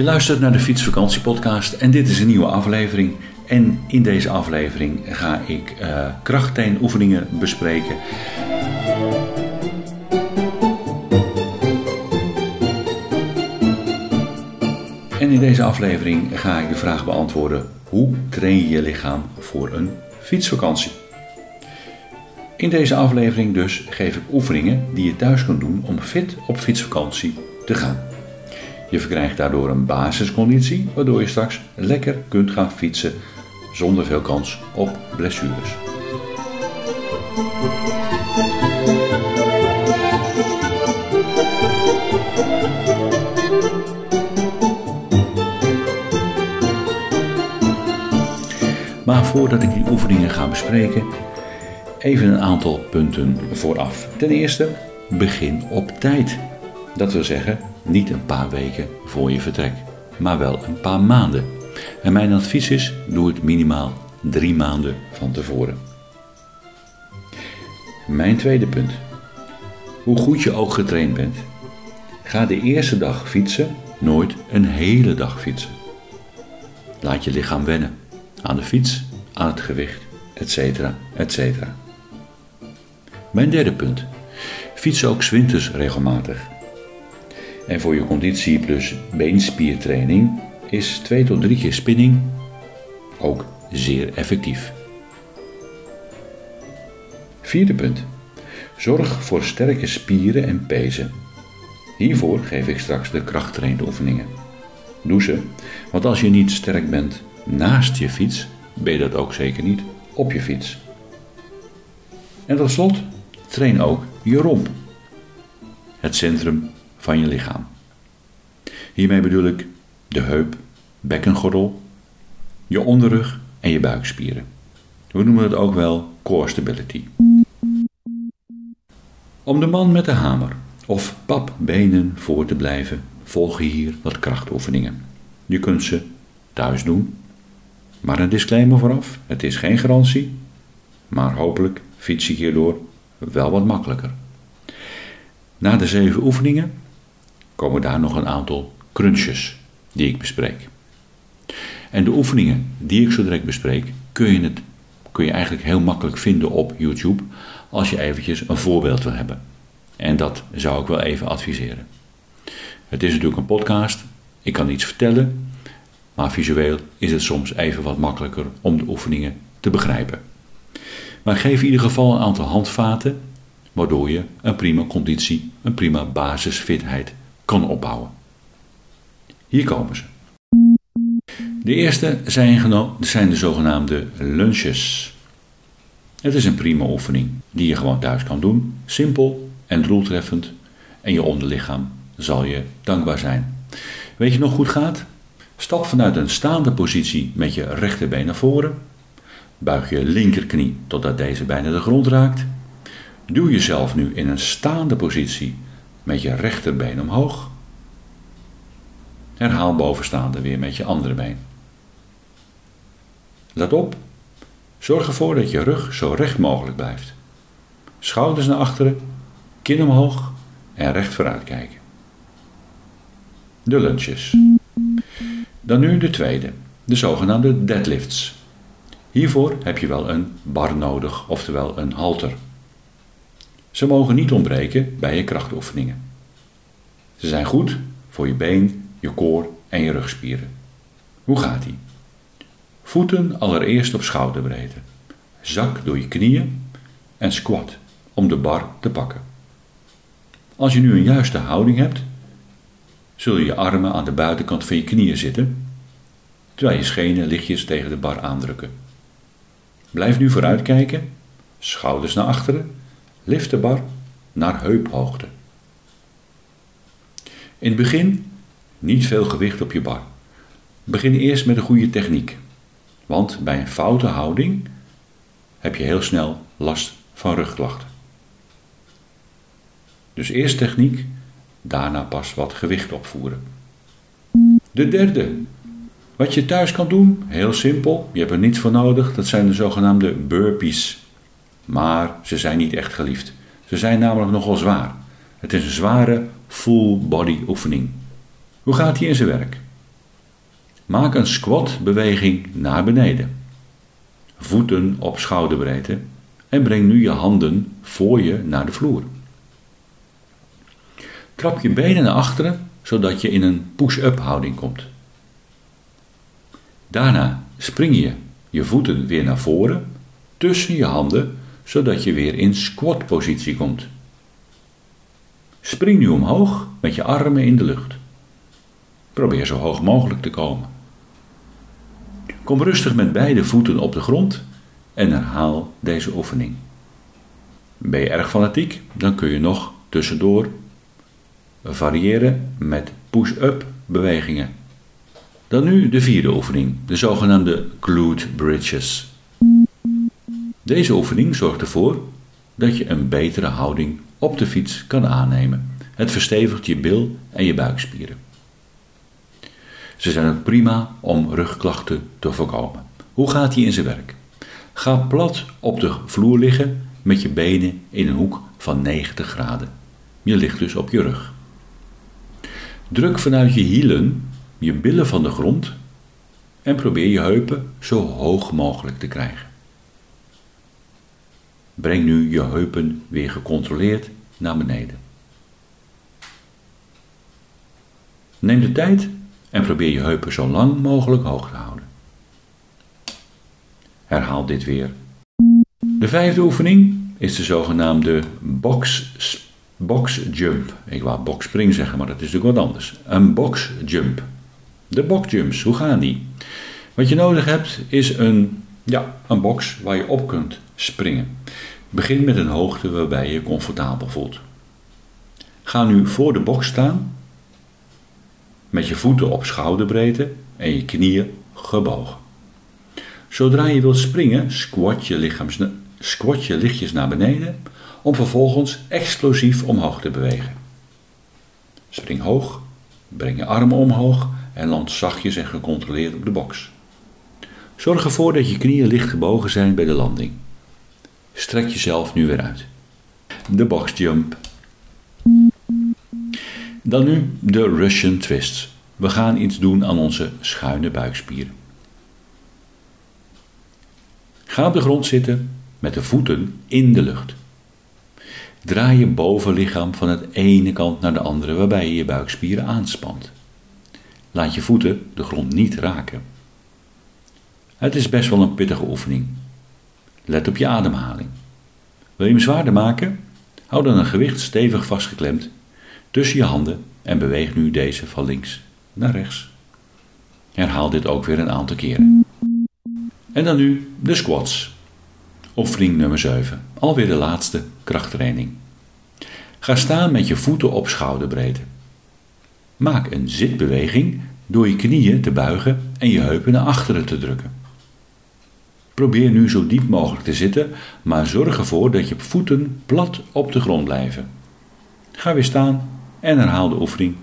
Je luistert naar de Fietsvakantiepodcast en dit is een nieuwe aflevering. En in deze aflevering ga ik uh, krachtteenoefeningen bespreken. En in deze aflevering ga ik de vraag beantwoorden: hoe train je je lichaam voor een fietsvakantie? In deze aflevering dus geef ik oefeningen die je thuis kunt doen om fit op fietsvakantie te gaan. Je verkrijgt daardoor een basisconditie, waardoor je straks lekker kunt gaan fietsen zonder veel kans op blessures. Maar voordat ik die oefeningen ga bespreken, even een aantal punten vooraf. Ten eerste, begin op tijd. Dat wil zeggen, niet een paar weken voor je vertrek, maar wel een paar maanden. En mijn advies is: doe het minimaal drie maanden van tevoren. Mijn tweede punt. Hoe goed je ook getraind bent, ga de eerste dag fietsen nooit een hele dag fietsen. Laat je lichaam wennen aan de fiets, aan het gewicht, etc. etc. Mijn derde punt. Fiets ook winters regelmatig. En voor je conditie plus beenspiertraining is 2 tot 3 keer spinning ook zeer effectief. Vierde punt. Zorg voor sterke spieren en pezen. Hiervoor geef ik straks de krachttrainoefeningen. Doe ze, want als je niet sterk bent naast je fiets, ben je dat ook zeker niet op je fiets. En tot slot, train ook je romp. Het centrum van je lichaam. Hiermee bedoel ik de heup, bekkengordel, je onderrug en je buikspieren. We noemen het ook wel core stability. Om de man met de hamer of papbenen voor te blijven, volgen hier wat krachtoefeningen. Je kunt ze thuis doen, maar een disclaimer vooraf: het is geen garantie, maar hopelijk fiets je hierdoor wel wat makkelijker. Na de zeven oefeningen komen daar nog een aantal crunches die ik bespreek. En de oefeningen die ik zo direct bespreek, kun je, het, kun je eigenlijk heel makkelijk vinden op YouTube als je eventjes een voorbeeld wil hebben. En dat zou ik wel even adviseren. Het is natuurlijk een podcast, ik kan iets vertellen, maar visueel is het soms even wat makkelijker om de oefeningen te begrijpen. Maar geef in ieder geval een aantal handvaten, waardoor je een prima conditie, een prima basisfitheid kan opbouwen. Hier komen ze. De eerste zijn, zijn de zogenaamde lunches. Het is een prima oefening die je gewoon thuis kan doen. Simpel en doeltreffend. En je onderlichaam zal je dankbaar zijn. Weet je nog goed gaat? Stap vanuit een staande positie met je rechterbeen naar voren. Buig je linkerknie totdat deze bijna de grond raakt. Duw jezelf nu in een staande positie met je rechterbeen omhoog. Herhaal bovenstaande weer met je andere been. Let op. Zorg ervoor dat je rug zo recht mogelijk blijft. Schouders naar achteren, kin omhoog en recht vooruit kijken. De lunches. Dan nu de tweede, de zogenaamde deadlifts. Hiervoor heb je wel een bar nodig, oftewel een halter. Ze mogen niet ontbreken bij je krachtoefeningen. Ze zijn goed voor je been, je koor en je rugspieren. Hoe gaat die? Voeten allereerst op schouderbreedte. Zak door je knieën en squat om de bar te pakken. Als je nu een juiste houding hebt, zul je je armen aan de buitenkant van je knieën zitten, terwijl je schenen lichtjes tegen de bar aandrukken. Blijf nu vooruit kijken, schouders naar achteren, lift de bar naar heuphoogte. In het begin niet veel gewicht op je bar. Begin eerst met een goede techniek, want bij een foute houding heb je heel snel last van rugklachten. Dus eerst techniek, daarna pas wat gewicht opvoeren. De derde. Wat je thuis kan doen, heel simpel, je hebt er niets voor nodig, dat zijn de zogenaamde burpees. Maar ze zijn niet echt geliefd. Ze zijn namelijk nogal zwaar. Het is een zware full body oefening. Hoe gaat hij in zijn werk? Maak een squat beweging naar beneden. Voeten op schouderbreedte en breng nu je handen voor je naar de vloer. Trap je benen naar achteren zodat je in een push-up houding komt. Daarna spring je je voeten weer naar voren tussen je handen zodat je weer in squat positie komt. Spring nu omhoog met je armen in de lucht. Probeer zo hoog mogelijk te komen. Kom rustig met beide voeten op de grond en herhaal deze oefening. Ben je erg fanatiek, dan kun je nog tussendoor variëren met push-up bewegingen. Dan nu de vierde oefening, de zogenaamde glute bridges. Deze oefening zorgt ervoor dat je een betere houding op de fiets kan aannemen. Het verstevigt je bil en je buikspieren. Ze zijn ook prima om rugklachten te voorkomen. Hoe gaat die in zijn werk? Ga plat op de vloer liggen met je benen in een hoek van 90 graden. Je ligt dus op je rug. Druk vanuit je hielen je billen van de grond en probeer je heupen zo hoog mogelijk te krijgen. Breng nu je heupen weer gecontroleerd naar beneden. Neem de tijd en probeer je heupen zo lang mogelijk hoog te houden. Herhaal dit weer. De vijfde oefening is de zogenaamde box, box jump. Ik wou box spring zeggen, maar dat is natuurlijk wat anders. Een box jump. De box jumps, hoe gaan die? Wat je nodig hebt is een, ja, een box waar je op kunt springen. Begin met een hoogte waarbij je je comfortabel voelt. Ga nu voor de box staan met je voeten op schouderbreedte en je knieën gebogen. Zodra je wilt springen, squat je, squat je lichtjes naar beneden om vervolgens explosief omhoog te bewegen. Spring hoog, breng je armen omhoog en land zachtjes en gecontroleerd op de box. Zorg ervoor dat je knieën licht gebogen zijn bij de landing. Strek jezelf nu weer uit. De box jump. Dan nu de Russian twist. We gaan iets doen aan onze schuine buikspieren. Ga op de grond zitten met de voeten in de lucht. Draai je bovenlichaam van het ene kant naar de andere waarbij je je buikspieren aanspant. Laat je voeten de grond niet raken. Het is best wel een pittige oefening. Let op je ademhaling. Wil je hem zwaarder maken? Hou dan een gewicht stevig vastgeklemd tussen je handen en beweeg nu deze van links naar rechts. Herhaal dit ook weer een aantal keren. En dan nu de squats. Oefening nummer 7. Alweer de laatste krachttraining. Ga staan met je voeten op schouderbreedte. Maak een zitbeweging door je knieën te buigen en je heupen naar achteren te drukken. Probeer nu zo diep mogelijk te zitten, maar zorg ervoor dat je voeten plat op de grond blijven. Ga weer staan en herhaal de oefening.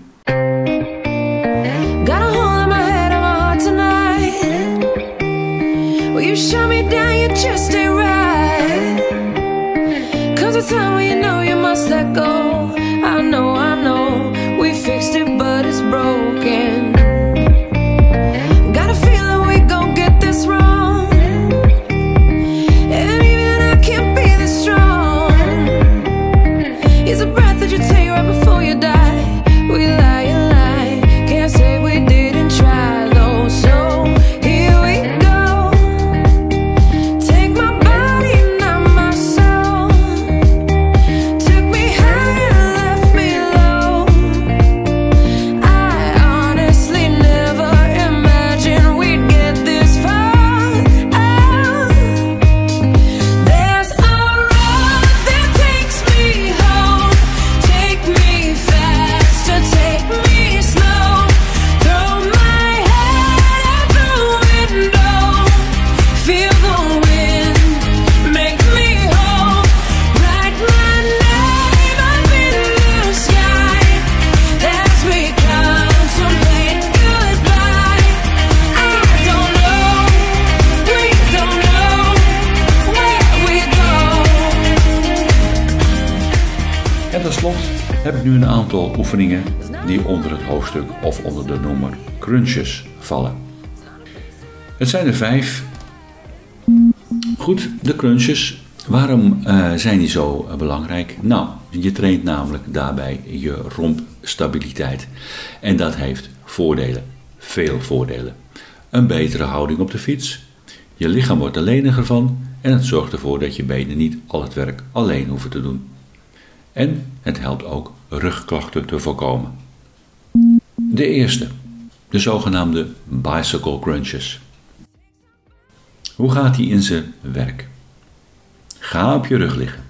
Nu een aantal oefeningen die onder het hoofdstuk of onder de noemer crunches vallen. Het zijn er vijf. Goed, de crunches. Waarom uh, zijn die zo uh, belangrijk? Nou, je traint namelijk daarbij je rompstabiliteit. En dat heeft voordelen. Veel voordelen. Een betere houding op de fiets. Je lichaam wordt er leniger van. En het zorgt ervoor dat je benen niet al het werk alleen hoeven te doen. En het helpt ook rugklachten te voorkomen. De eerste, de zogenaamde bicycle crunches. Hoe gaat die in zijn werk? Ga op je rug liggen.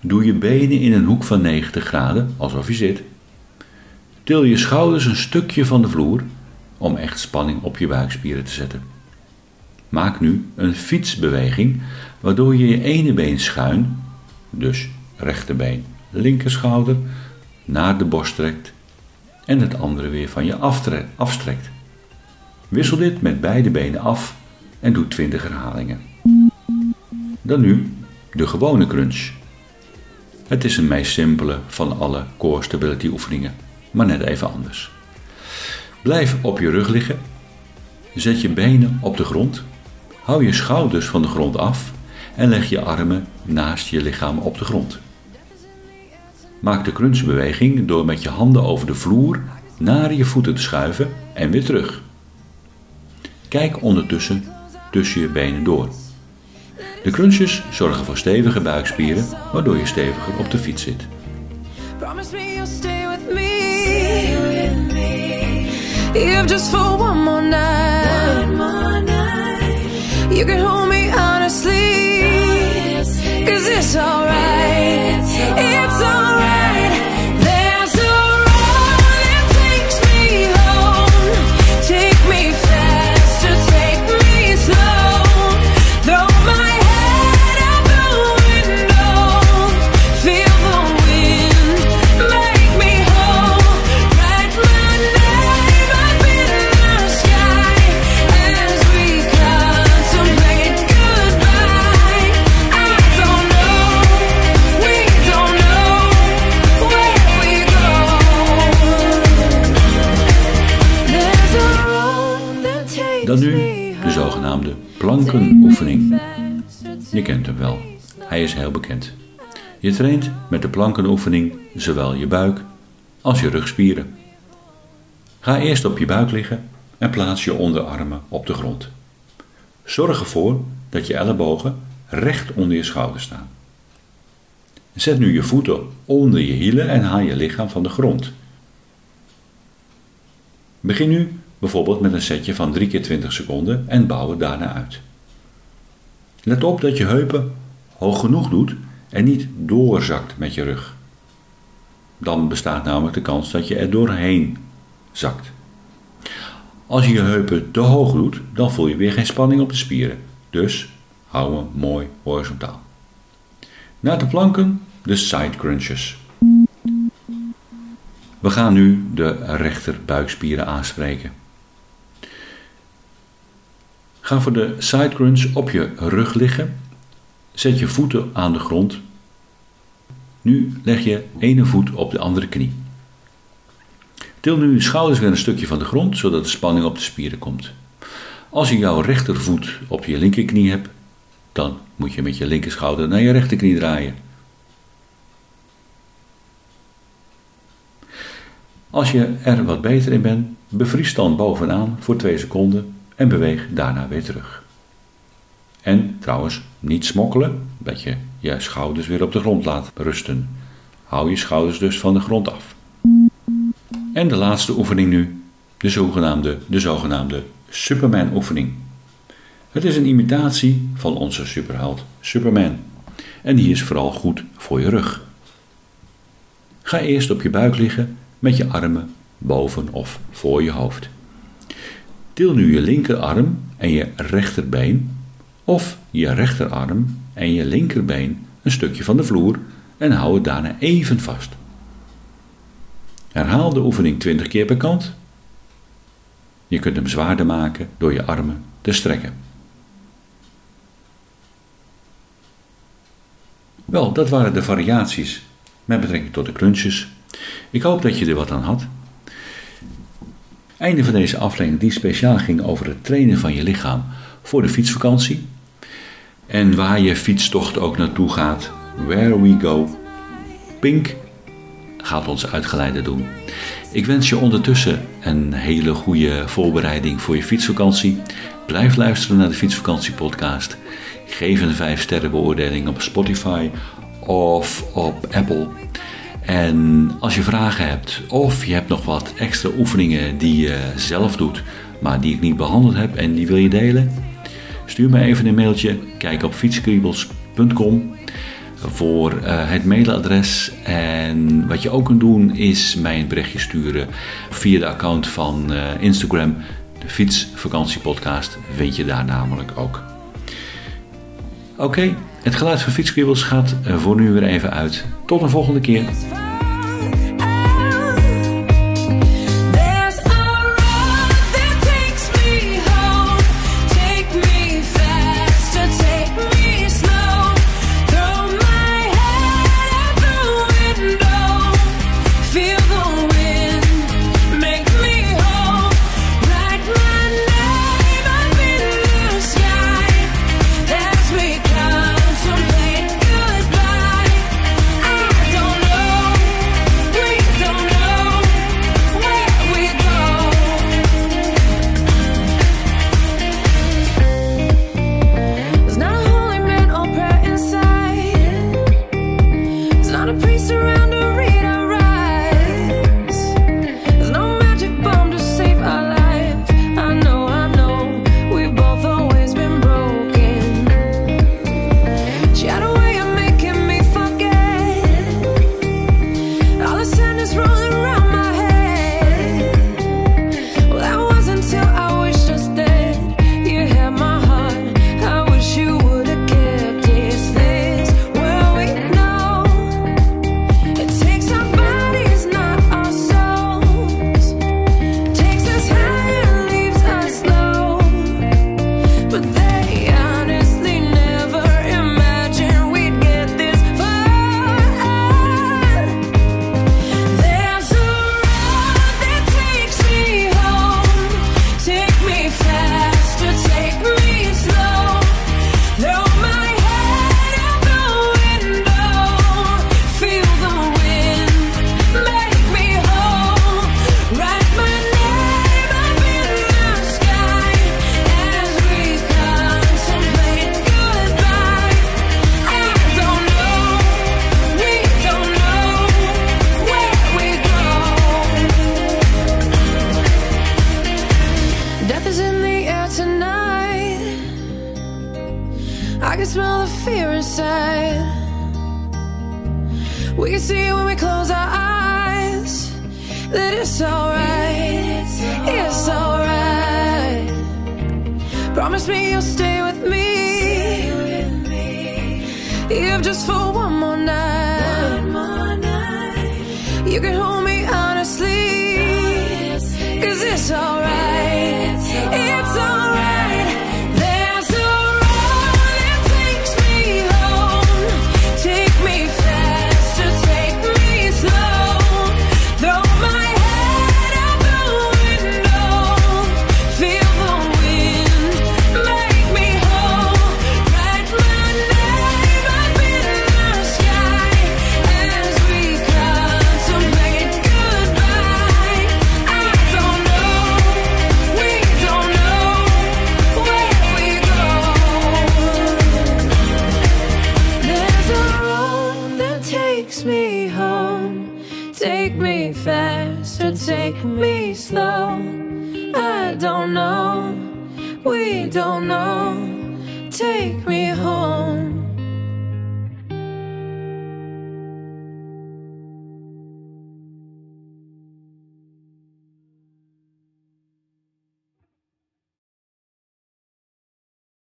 Doe je benen in een hoek van 90 graden, alsof je zit. Til je schouders een stukje van de vloer om echt spanning op je buikspieren te zetten. Maak nu een fietsbeweging waardoor je je ene been schuin, dus rechterbeen, linkerschouder, naar de borst trekt en het andere weer van je afstrekt. Wissel dit met beide benen af en doe 20 herhalingen. Dan nu de gewone crunch. Het is een meest simpele van alle core stability oefeningen, maar net even anders. Blijf op je rug liggen. Zet je benen op de grond. Hou je schouders van de grond af en leg je armen naast je lichaam op de grond. Maak de crunchbeweging door met je handen over de vloer naar je voeten te schuiven en weer terug. Kijk ondertussen tussen je benen door. De crunches zorgen voor stevige buikspieren, waardoor je steviger op de fiets zit. You can hold me honestly. Cause it's alright. Dan nu de zogenaamde plankenoefening. Je kent hem wel, hij is heel bekend. Je traint met de plankenoefening zowel je buik als je rugspieren. Ga eerst op je buik liggen en plaats je onderarmen op de grond. Zorg ervoor dat je ellebogen recht onder je schouders staan. Zet nu je voeten onder je hielen en haal je lichaam van de grond. Begin nu bijvoorbeeld met een setje van 3 keer 20 seconden en bouw het daarna uit. Let op dat je heupen hoog genoeg doet en niet doorzakt met je rug. Dan bestaat namelijk de kans dat je er doorheen zakt. Als je je heupen te hoog doet, dan voel je weer geen spanning op de spieren. Dus hou hem mooi horizontaal. Na de planken de side crunches. We gaan nu de rechterbuikspieren aanspreken. Ga voor de side crunch op je rug liggen. Zet je voeten aan de grond. Nu leg je ene voet op de andere knie. Til nu je schouders weer een stukje van de grond, zodat de spanning op de spieren komt. Als je jouw rechtervoet op je linkerknie hebt, dan moet je met je linkerschouder naar je rechterknie draaien. Als je er wat beter in bent, bevries dan bovenaan voor 2 seconden en beweeg daarna weer terug. En trouwens, niet smokkelen, dat je je schouders weer op de grond laat rusten. Hou je schouders dus van de grond af. En de laatste oefening nu, de zogenaamde, de zogenaamde Superman-oefening. Het is een imitatie van onze superheld Superman. En die is vooral goed voor je rug. Ga eerst op je buik liggen met je armen boven of voor je hoofd. Til nu je linkerarm en je rechterbeen of je rechterarm en je linkerbeen een stukje van de vloer en hou het daarna even vast. Herhaal de oefening 20 keer per kant. Je kunt hem zwaarder maken door je armen te strekken. Wel, dat waren de variaties met betrekking tot de crunches. Ik hoop dat je er wat aan had. Einde van deze aflevering die speciaal ging over het trainen van je lichaam voor de fietsvakantie. En waar je fietstocht ook naartoe gaat, where we go, Pink gaat ons uitgeleide doen. Ik wens je ondertussen een hele goede voorbereiding voor je fietsvakantie. Blijf luisteren naar de Fietsvakantie podcast. Geef een 5 sterren beoordeling op Spotify of op Apple. En als je vragen hebt of je hebt nog wat extra oefeningen die je zelf doet, maar die ik niet behandeld heb en die wil je delen, stuur me even een mailtje. Kijk op fietskriebels.com voor uh, het mailadres. En wat je ook kunt doen is mij een berichtje sturen via de account van uh, Instagram. De Fietsvakantiepodcast vind je daar namelijk ook. Oké, het geluid van Fietskriebels gaat voor nu weer even uit. Tot een volgende keer. See when we close our eyes that it's alright. It's alright. Promise me you'll stay with me. If just for one more night. You can hold me honestly. Cause it's alright. Take me slow. I don't know, we don't know. Take me home.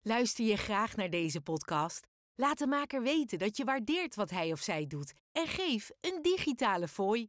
Luister je graag naar deze podcast? Laat de maker weten dat je waardeert wat hij of zij doet en geef een digitale fooi.